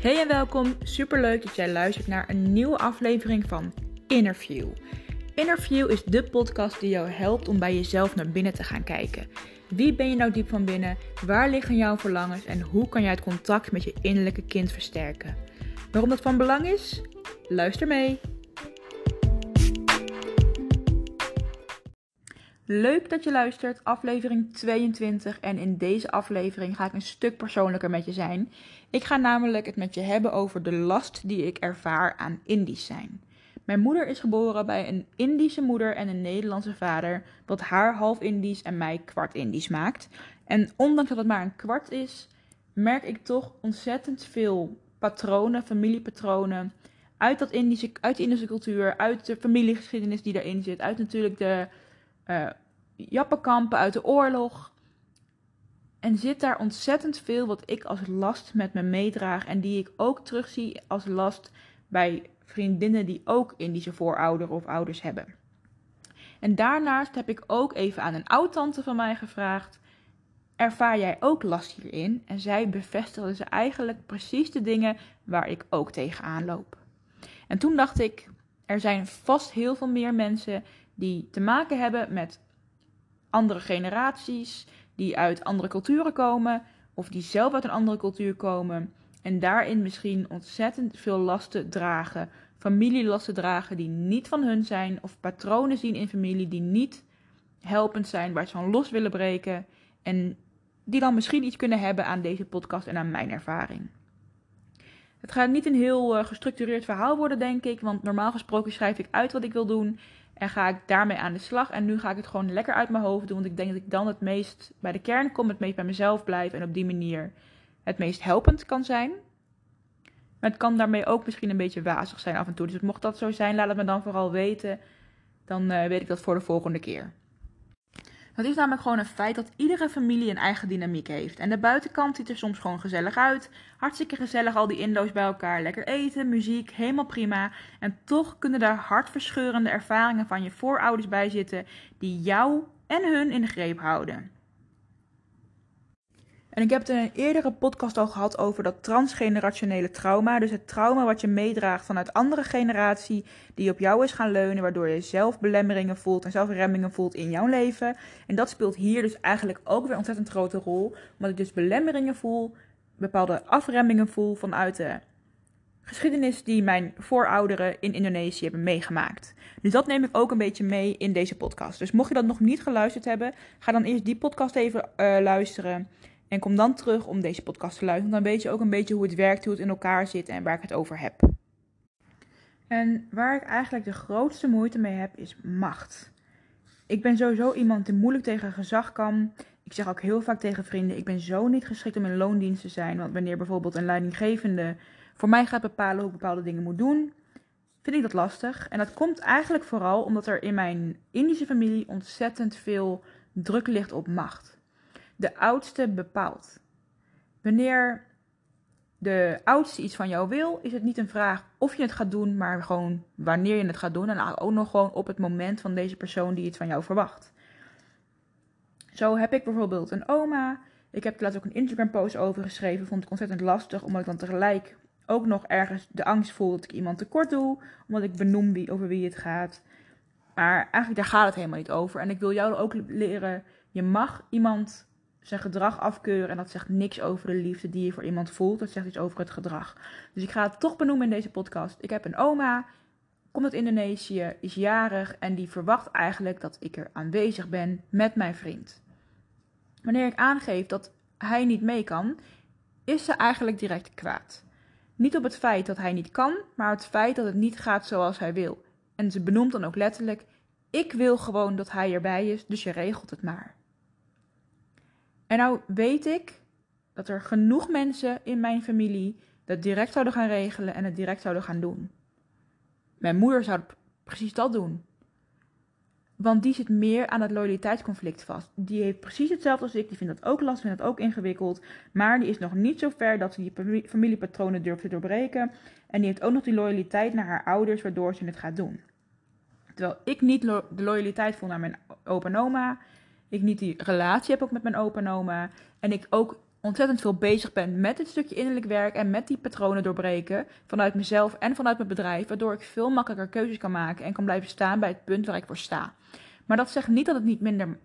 Hey en welkom. Superleuk dat jij luistert naar een nieuwe aflevering van Interview. Interview is de podcast die jou helpt om bij jezelf naar binnen te gaan kijken. Wie ben je nou diep van binnen? Waar liggen jouw verlangens en hoe kan jij het contact met je innerlijke kind versterken? Waarom dat van belang is? Luister mee. Leuk dat je luistert, aflevering 22. En in deze aflevering ga ik een stuk persoonlijker met je zijn. Ik ga namelijk het met je hebben over de last die ik ervaar aan Indisch zijn. Mijn moeder is geboren bij een Indische moeder en een Nederlandse vader, wat haar half Indisch en mij kwart Indisch maakt. En ondanks dat het maar een kwart is, merk ik toch ontzettend veel patronen, familiepatronen, uit, dat Indische, uit de Indische cultuur, uit de familiegeschiedenis die daarin zit, uit natuurlijk de uh, jappenkampen uit de oorlog. En zit daar ontzettend veel wat ik als last met me meedraag en die ik ook terugzie als last bij vriendinnen die ook Indische voorouders of ouders hebben. En daarnaast heb ik ook even aan een oud-tante van mij gevraagd: ervaar jij ook last hierin? En zij bevestigde ze eigenlijk precies de dingen waar ik ook tegenaan loop. En toen dacht ik: er zijn vast heel veel meer mensen die te maken hebben met andere generaties, die uit andere culturen komen, of die zelf uit een andere cultuur komen. En daarin misschien ontzettend veel lasten dragen, familielasten dragen die niet van hun zijn, of patronen zien in familie die niet helpend zijn, waar ze van los willen breken. En die dan misschien iets kunnen hebben aan deze podcast en aan mijn ervaring. Het gaat niet een heel uh, gestructureerd verhaal worden, denk ik, want normaal gesproken schrijf ik uit wat ik wil doen. En ga ik daarmee aan de slag. En nu ga ik het gewoon lekker uit mijn hoofd doen. Want ik denk dat ik dan het meest bij de kern kom. Het meest bij mezelf blijf. En op die manier het meest helpend kan zijn. Maar het kan daarmee ook misschien een beetje wazig zijn af en toe. Dus mocht dat zo zijn, laat het me dan vooral weten. Dan uh, weet ik dat voor de volgende keer. Het is namelijk gewoon een feit dat iedere familie een eigen dynamiek heeft. En de buitenkant ziet er soms gewoon gezellig uit. Hartstikke gezellig, al die Indo's bij elkaar. Lekker eten, muziek, helemaal prima. En toch kunnen daar hartverscheurende ervaringen van je voorouders bij zitten die jou en hun in de greep houden. En ik heb het in een eerdere podcast al gehad over dat transgenerationele trauma. Dus het trauma wat je meedraagt vanuit andere generatie, die op jou is gaan leunen, waardoor je zelf belemmeringen voelt en zelf remmingen voelt in jouw leven. En dat speelt hier dus eigenlijk ook weer een ontzettend grote rol. Omdat ik dus belemmeringen voel, bepaalde afremmingen voel vanuit de geschiedenis die mijn voorouderen in Indonesië hebben meegemaakt. Dus dat neem ik ook een beetje mee in deze podcast. Dus mocht je dat nog niet geluisterd hebben, ga dan eerst die podcast even uh, luisteren. En kom dan terug om deze podcast te luisteren. Dan weet je ook een beetje hoe het werkt, hoe het in elkaar zit en waar ik het over heb. En waar ik eigenlijk de grootste moeite mee heb, is macht. Ik ben sowieso iemand die moeilijk tegen gezag kan. Ik zeg ook heel vaak tegen vrienden: ik ben zo niet geschikt om in loondienst te zijn. Want wanneer bijvoorbeeld een leidinggevende voor mij gaat bepalen hoe ik bepaalde dingen moet doen, vind ik dat lastig. En dat komt eigenlijk vooral omdat er in mijn Indische familie ontzettend veel druk ligt op macht de oudste bepaalt. Wanneer de oudste iets van jou wil, is het niet een vraag of je het gaat doen, maar gewoon wanneer je het gaat doen. En ook nog gewoon op het moment van deze persoon die iets van jou verwacht. Zo heb ik bijvoorbeeld een oma. Ik heb er laatst ook een Instagram post over geschreven. Vond ik ontzettend lastig, omdat ik dan tegelijk ook nog ergens de angst voel dat ik iemand tekort doe. Omdat ik benoem wie, over wie het gaat. Maar eigenlijk daar gaat het helemaal niet over. En ik wil jou ook leren, je mag iemand zijn gedrag afkeuren. En dat zegt niks over de liefde die je voor iemand voelt. Dat zegt iets over het gedrag. Dus ik ga het toch benoemen in deze podcast. Ik heb een oma, komt uit Indonesië, is jarig en die verwacht eigenlijk dat ik er aanwezig ben met mijn vriend. Wanneer ik aangeef dat hij niet mee kan, is ze eigenlijk direct kwaad. Niet op het feit dat hij niet kan, maar het feit dat het niet gaat zoals hij wil. En ze benoemt dan ook letterlijk: Ik wil gewoon dat hij erbij is, dus je regelt het maar. En nou weet ik dat er genoeg mensen in mijn familie dat direct zouden gaan regelen en het direct zouden gaan doen. Mijn moeder zou precies dat doen. Want die zit meer aan het loyaliteitsconflict vast. Die heeft precies hetzelfde als ik. Die vindt dat ook lastig, vindt dat ook ingewikkeld. Maar die is nog niet zo ver dat ze die familiepatronen durft te doorbreken. En die heeft ook nog die loyaliteit naar haar ouders, waardoor ze het gaat doen. Terwijl ik niet de loyaliteit voel naar mijn opa en oma ik niet die relatie heb ook met mijn opa en oma. En ik ook ontzettend veel bezig ben met dit stukje innerlijk werk en met die patronen doorbreken vanuit mezelf en vanuit mijn bedrijf, waardoor ik veel makkelijker keuzes kan maken en kan blijven staan bij het punt waar ik voor sta. Maar dat zegt niet dat het niet minder,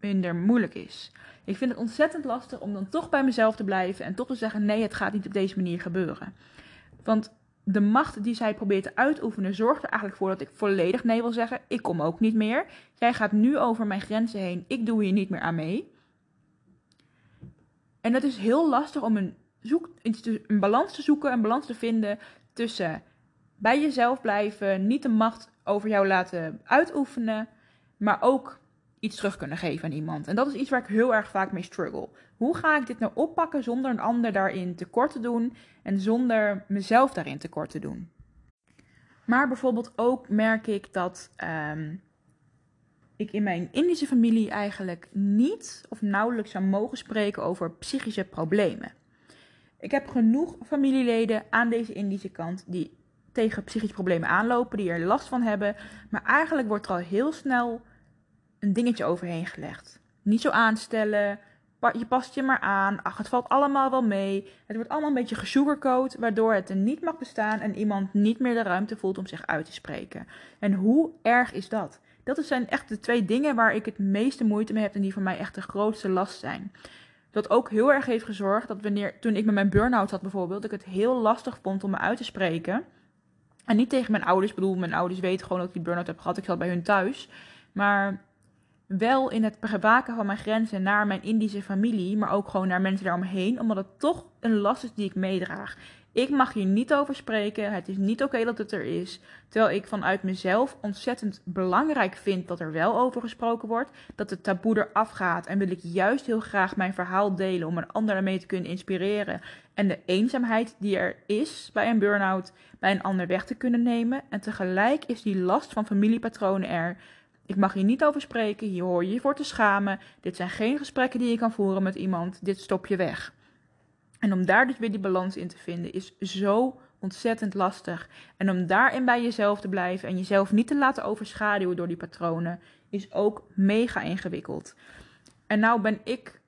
minder moeilijk is. Ik vind het ontzettend lastig om dan toch bij mezelf te blijven en toch te zeggen: nee, het gaat niet op deze manier gebeuren. Want de macht die zij probeert te uitoefenen zorgt er eigenlijk voor dat ik volledig nee wil zeggen. Ik kom ook niet meer. Jij gaat nu over mijn grenzen heen. Ik doe hier niet meer aan mee. En het is heel lastig om een, een balans te zoeken, een balans te vinden tussen bij jezelf blijven, niet de macht over jou laten uitoefenen, maar ook iets terug kunnen geven aan iemand. En dat is iets waar ik heel erg vaak mee struggle. Hoe ga ik dit nou oppakken zonder een ander daarin tekort te doen en zonder mezelf daarin tekort te doen? Maar bijvoorbeeld ook merk ik dat ehm, ik in mijn Indische familie eigenlijk niet of nauwelijks zou mogen spreken over psychische problemen. Ik heb genoeg familieleden aan deze Indische kant die tegen psychische problemen aanlopen, die er last van hebben. Maar eigenlijk wordt er al heel snel een dingetje overheen gelegd. Niet zo aanstellen, je past je maar aan, ach, het valt allemaal wel mee. Het wordt allemaal een beetje gesugarcoat, waardoor het er niet mag bestaan en iemand niet meer de ruimte voelt om zich uit te spreken. En hoe erg is dat? Dat zijn echt de twee dingen waar ik het meeste moeite mee heb en die voor mij echt de grootste last zijn. Dat ook heel erg heeft gezorgd dat wanneer, toen ik met mijn burn-out had bijvoorbeeld, ik het heel lastig vond om me uit te spreken. En niet tegen mijn ouders, ik bedoel, mijn ouders weten gewoon dat ik die burn-out heb gehad, ik zat bij hun thuis. Maar wel in het bewaken van mijn grenzen naar mijn Indische familie, maar ook gewoon naar mensen daaromheen, omdat het toch een last is die ik meedraag. Ik mag hier niet over spreken. Het is niet oké dat het er is. Terwijl ik vanuit mezelf ontzettend belangrijk vind dat er wel over gesproken wordt. Dat het taboe eraf gaat. En wil ik juist heel graag mijn verhaal delen om een ander ermee te kunnen inspireren. En de eenzaamheid die er is bij een burn-out bij een ander weg te kunnen nemen. En tegelijk is die last van familiepatronen er. Ik mag hier niet over spreken. Hier hoor je je voor te schamen. Dit zijn geen gesprekken die je kan voeren met iemand. Dit stop je weg. En om daar dus weer die balans in te vinden is zo ontzettend lastig. En om daarin bij jezelf te blijven en jezelf niet te laten overschaduwen door die patronen, is ook mega ingewikkeld. En nou ben ik,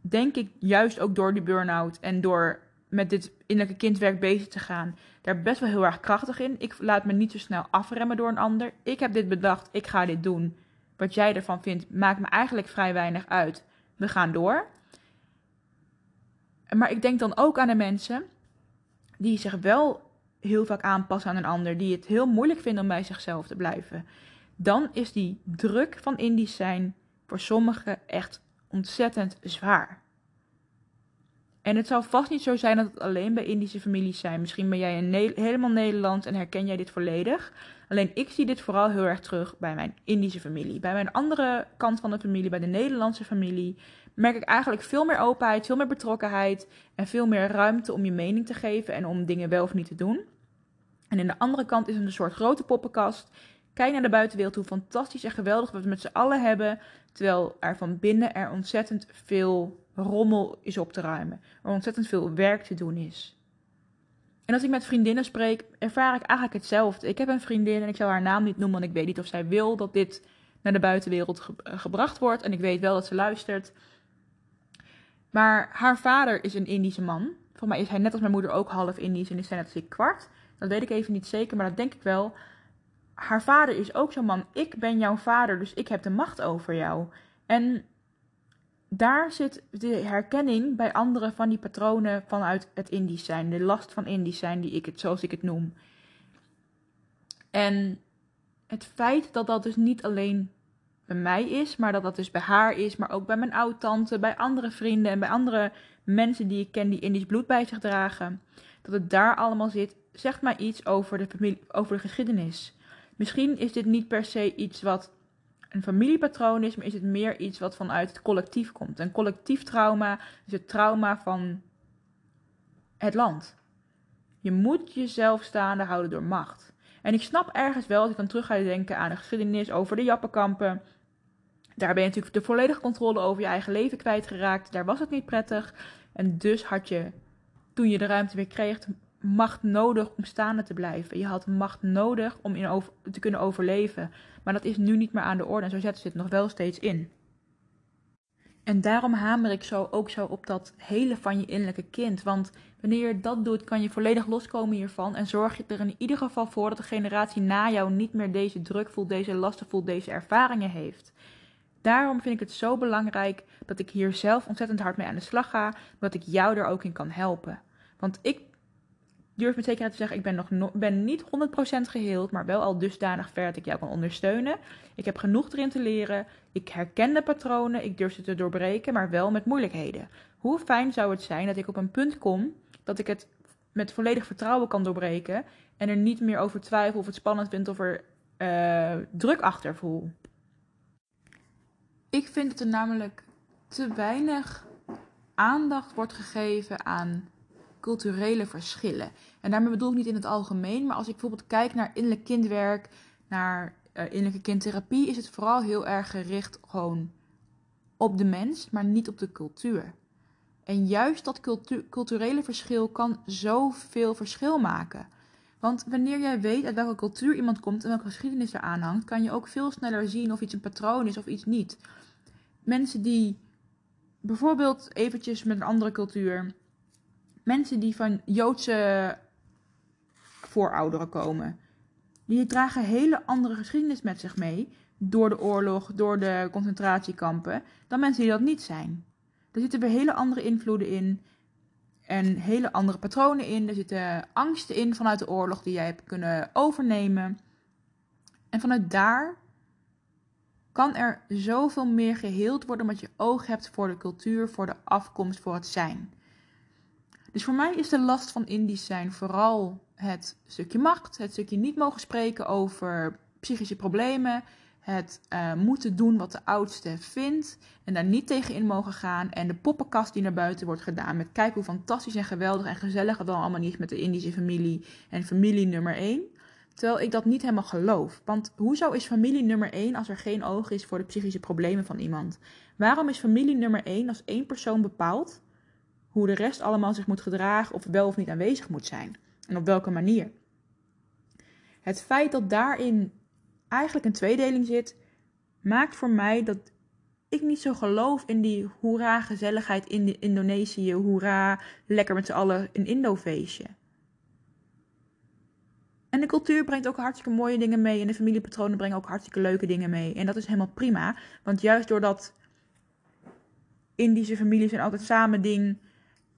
denk ik, juist ook door die burn-out en door met dit innerlijke kindwerk bezig te gaan, daar best wel heel erg krachtig in. Ik laat me niet zo snel afremmen door een ander. Ik heb dit bedacht, ik ga dit doen. Wat jij ervan vindt, maakt me eigenlijk vrij weinig uit. We gaan door. Maar ik denk dan ook aan de mensen die zich wel heel vaak aanpassen aan een ander, die het heel moeilijk vinden om bij zichzelf te blijven. Dan is die druk van Indisch zijn voor sommigen echt ontzettend zwaar. En het zal vast niet zo zijn dat het alleen bij Indische families zijn. Misschien ben jij een helemaal Nederlands en herken jij dit volledig. Alleen ik zie dit vooral heel erg terug bij mijn Indische familie. Bij mijn andere kant van de familie, bij de Nederlandse familie, merk ik eigenlijk veel meer openheid, veel meer betrokkenheid en veel meer ruimte om je mening te geven en om dingen wel of niet te doen. En in de andere kant is het een soort grote poppenkast. Kijk naar de buitenwereld, hoe fantastisch en geweldig we het met z'n allen hebben. Terwijl er van binnen er ontzettend veel rommel is op te ruimen. Er ontzettend veel werk te doen is. En als ik met vriendinnen spreek, ervaar ik eigenlijk hetzelfde. Ik heb een vriendin en ik zal haar naam niet noemen, want ik weet niet of zij wil dat dit naar de buitenwereld gebracht wordt. En ik weet wel dat ze luistert. Maar haar vader is een Indische man. Voor mij is hij net als mijn moeder ook half Indisch en is hij net als ik kwart. Dat weet ik even niet zeker, maar dat denk ik wel. Haar vader is ook zo'n man. Ik ben jouw vader, dus ik heb de macht over jou. En daar zit de herkenning bij anderen van die patronen vanuit het Indisch zijn. De last van Indisch zijn, die ik het, zoals ik het noem. En het feit dat dat dus niet alleen bij mij is, maar dat dat dus bij haar is, maar ook bij mijn oud-tante, bij andere vrienden en bij andere mensen die ik ken die Indisch bloed bij zich dragen. Dat het daar allemaal zit, zegt mij iets over de, familie, over de geschiedenis. Misschien is dit niet per se iets wat een familiepatroon is, maar is het meer iets wat vanuit het collectief komt. Een collectief trauma is het trauma van het land. Je moet jezelf staande houden door macht. En ik snap ergens wel, als ik dan terug ga denken aan de geschiedenis over de Jappenkampen. Daar ben je natuurlijk de volledige controle over je eigen leven kwijtgeraakt. Daar was het niet prettig. En dus had je, toen je de ruimte weer kreeg, macht nodig om staande te blijven. Je had macht nodig om in te kunnen overleven. Maar dat is nu niet meer aan de orde. En zo zetten ze het nog wel steeds in. En daarom hamer ik zo ook zo op dat hele van je innerlijke kind. Want wanneer je dat doet, kan je volledig loskomen hiervan. En zorg je er in ieder geval voor dat de generatie na jou niet meer deze druk voelt, deze lasten voelt, deze ervaringen heeft. Daarom vind ik het zo belangrijk dat ik hier zelf ontzettend hard mee aan de slag ga. Dat ik jou er ook in kan helpen. Want ik durf met zekerheid te zeggen, ik ben, nog ben niet 100% geheeld, maar wel al dusdanig ver dat ik jou kan ondersteunen. Ik heb genoeg erin te leren. Ik herken de patronen, ik durf ze te doorbreken, maar wel met moeilijkheden. Hoe fijn zou het zijn dat ik op een punt kom dat ik het met volledig vertrouwen kan doorbreken en er niet meer over twijfel of het spannend vind of er uh, druk achter voel. Ik vind dat er namelijk te weinig aandacht wordt gegeven aan culturele verschillen. En daarmee bedoel ik niet in het algemeen, maar als ik bijvoorbeeld kijk naar innerlijk kindwerk, naar uh, innerlijke kindtherapie, is het vooral heel erg gericht gewoon op de mens, maar niet op de cultuur. En juist dat culturele verschil kan zoveel verschil maken. Want wanneer jij weet uit welke cultuur iemand komt en welke geschiedenis er aanhangt, kan je ook veel sneller zien of iets een patroon is of iets niet. Mensen die bijvoorbeeld eventjes met een andere cultuur mensen die van Joodse voorouderen komen. Die dragen hele andere geschiedenis met zich mee. Door de oorlog, door de concentratiekampen. Dan mensen die dat niet zijn. Er zitten weer hele andere invloeden in. En hele andere patronen in. Er zitten angsten in vanuit de oorlog die jij hebt kunnen overnemen. En vanuit daar kan er zoveel meer geheeld worden omdat je oog hebt voor de cultuur, voor de afkomst, voor het zijn. Dus voor mij is de last van Indisch zijn vooral het stukje macht, het stukje niet mogen spreken over psychische problemen, het uh, moeten doen wat de oudste vindt en daar niet tegen in mogen gaan. En de poppenkast die naar buiten wordt gedaan met kijk hoe fantastisch en geweldig en gezellig het allemaal niet met de Indische familie en familie nummer 1. Terwijl ik dat niet helemaal geloof. Want hoezo is familie nummer 1 als er geen oog is voor de psychische problemen van iemand? Waarom is familie nummer 1 als één persoon bepaalt hoe de rest allemaal zich moet gedragen of wel of niet aanwezig moet zijn. En op welke manier. Het feit dat daarin eigenlijk een tweedeling zit, maakt voor mij dat ik niet zo geloof in die hoera gezelligheid in de Indonesië, hoera lekker met z'n allen een Indo-feestje. En de cultuur brengt ook hartstikke mooie dingen mee en de familiepatronen brengen ook hartstikke leuke dingen mee. En dat is helemaal prima, want juist doordat Indische families zijn altijd samen ding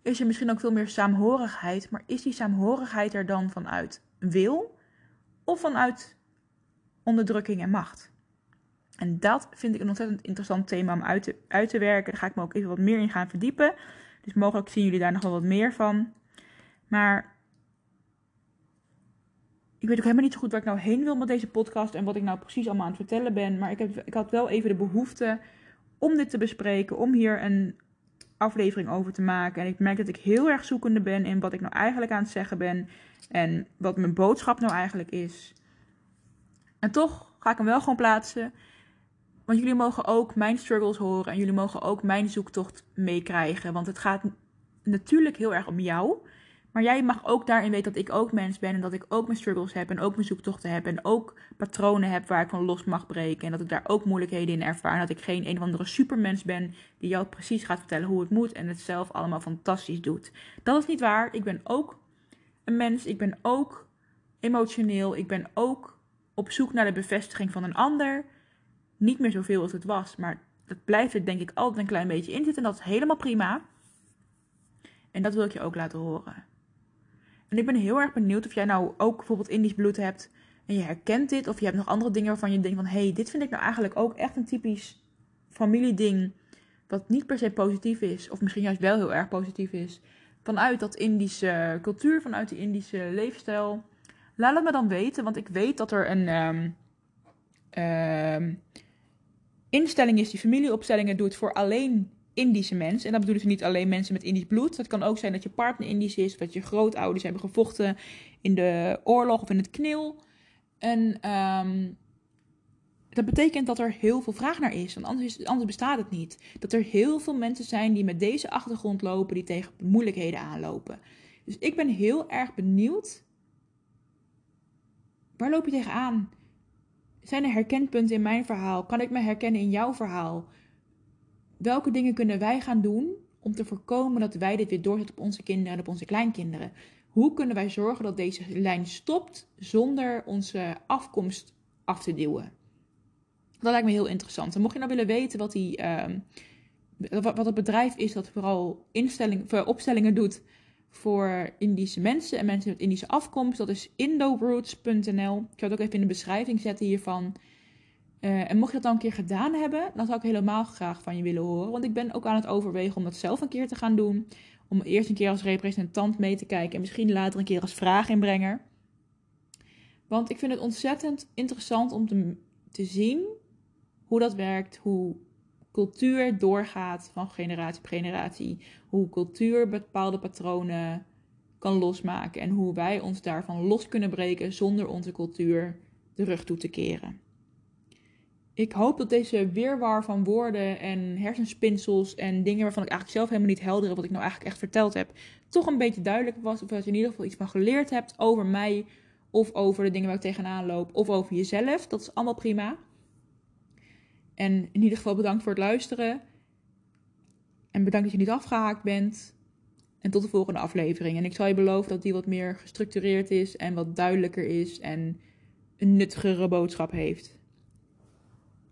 is er misschien ook veel meer saamhorigheid. Maar is die saamhorigheid er dan vanuit wil of vanuit onderdrukking en macht? En dat vind ik een ontzettend interessant thema om uit te, uit te werken. Daar ga ik me ook even wat meer in gaan verdiepen. Dus mogelijk zien jullie daar nog wel wat meer van. Maar ik weet ook helemaal niet zo goed waar ik nou heen wil met deze podcast en wat ik nou precies allemaal aan het vertellen ben. Maar ik, heb, ik had wel even de behoefte om dit te bespreken, om hier een aflevering over te maken. En ik merk dat ik heel erg zoekende ben in wat ik nou eigenlijk aan het zeggen ben. En wat mijn boodschap nou eigenlijk is. En toch ga ik hem wel gewoon plaatsen. Want jullie mogen ook mijn struggles horen. En jullie mogen ook mijn zoektocht meekrijgen. Want het gaat natuurlijk heel erg om jou. Maar jij mag ook daarin weten dat ik ook mens ben en dat ik ook mijn struggles heb en ook mijn zoektochten heb en ook patronen heb waar ik van los mag breken en dat ik daar ook moeilijkheden in ervaar en dat ik geen een of andere supermens ben die jou precies gaat vertellen hoe het moet en het zelf allemaal fantastisch doet. Dat is niet waar. Ik ben ook een mens, ik ben ook emotioneel, ik ben ook op zoek naar de bevestiging van een ander. Niet meer zoveel als het was, maar dat blijft er denk ik altijd een klein beetje in zitten en dat is helemaal prima. En dat wil ik je ook laten horen. En ik ben heel erg benieuwd of jij nou ook bijvoorbeeld Indisch bloed hebt en je herkent dit. Of je hebt nog andere dingen waarvan je denkt van... hé, hey, dit vind ik nou eigenlijk ook echt een typisch familieding... wat niet per se positief is. Of misschien juist wel heel erg positief is. Vanuit dat Indische cultuur, vanuit die Indische leefstijl. Laat het me dan weten, want ik weet dat er een... Um, instelling is die familieopstellingen doet voor alleen Indische mensen. En dat bedoelen ze niet alleen mensen met Indisch bloed. Dat kan ook zijn dat je partner Indisch is, of dat je grootouders hebben gevochten in de oorlog of in het knil. En um, dat betekent dat er heel veel vraag naar is, want anders, anders bestaat het niet. Dat er heel veel mensen zijn die met deze achtergrond lopen, die tegen moeilijkheden aanlopen. Dus ik ben heel erg benieuwd. Waar loop je tegenaan? Zijn er herkenpunten in mijn verhaal? Kan ik me herkennen in jouw verhaal? Welke dingen kunnen wij gaan doen om te voorkomen dat wij dit weer doorzetten op onze kinderen en op onze kleinkinderen? Hoe kunnen wij zorgen dat deze lijn stopt zonder onze afkomst af te duwen? Dat lijkt me heel interessant. En mocht je nou willen weten wat, die, ehm, wat, het bedrijf is dat vooral instelling, voor opstellingen doet voor Indische mensen en mensen met Indische afkomst, dat is indoroots.nl. Ik ga het ook even in de beschrijving zetten hiervan. Uh, en mocht je dat dan een keer gedaan hebben, dan zou ik helemaal graag van je willen horen. Want ik ben ook aan het overwegen om dat zelf een keer te gaan doen. Om eerst een keer als representant mee te kijken en misschien later een keer als vraaginbrenger. Want ik vind het ontzettend interessant om te, te zien hoe dat werkt, hoe cultuur doorgaat van generatie op generatie, hoe cultuur bepaalde patronen kan losmaken en hoe wij ons daarvan los kunnen breken zonder onze cultuur de rug toe te keren. Ik hoop dat deze weerwar van woorden en hersenspinsels en dingen waarvan ik eigenlijk zelf helemaal niet helder heb wat ik nou eigenlijk echt verteld heb, toch een beetje duidelijk was. Of dat je in ieder geval iets van geleerd hebt over mij of over de dingen waar ik tegenaan loop of over jezelf. Dat is allemaal prima. En in ieder geval bedankt voor het luisteren. En bedankt dat je niet afgehaakt bent. En tot de volgende aflevering. En ik zal je beloven dat die wat meer gestructureerd is en wat duidelijker is en een nuttigere boodschap heeft.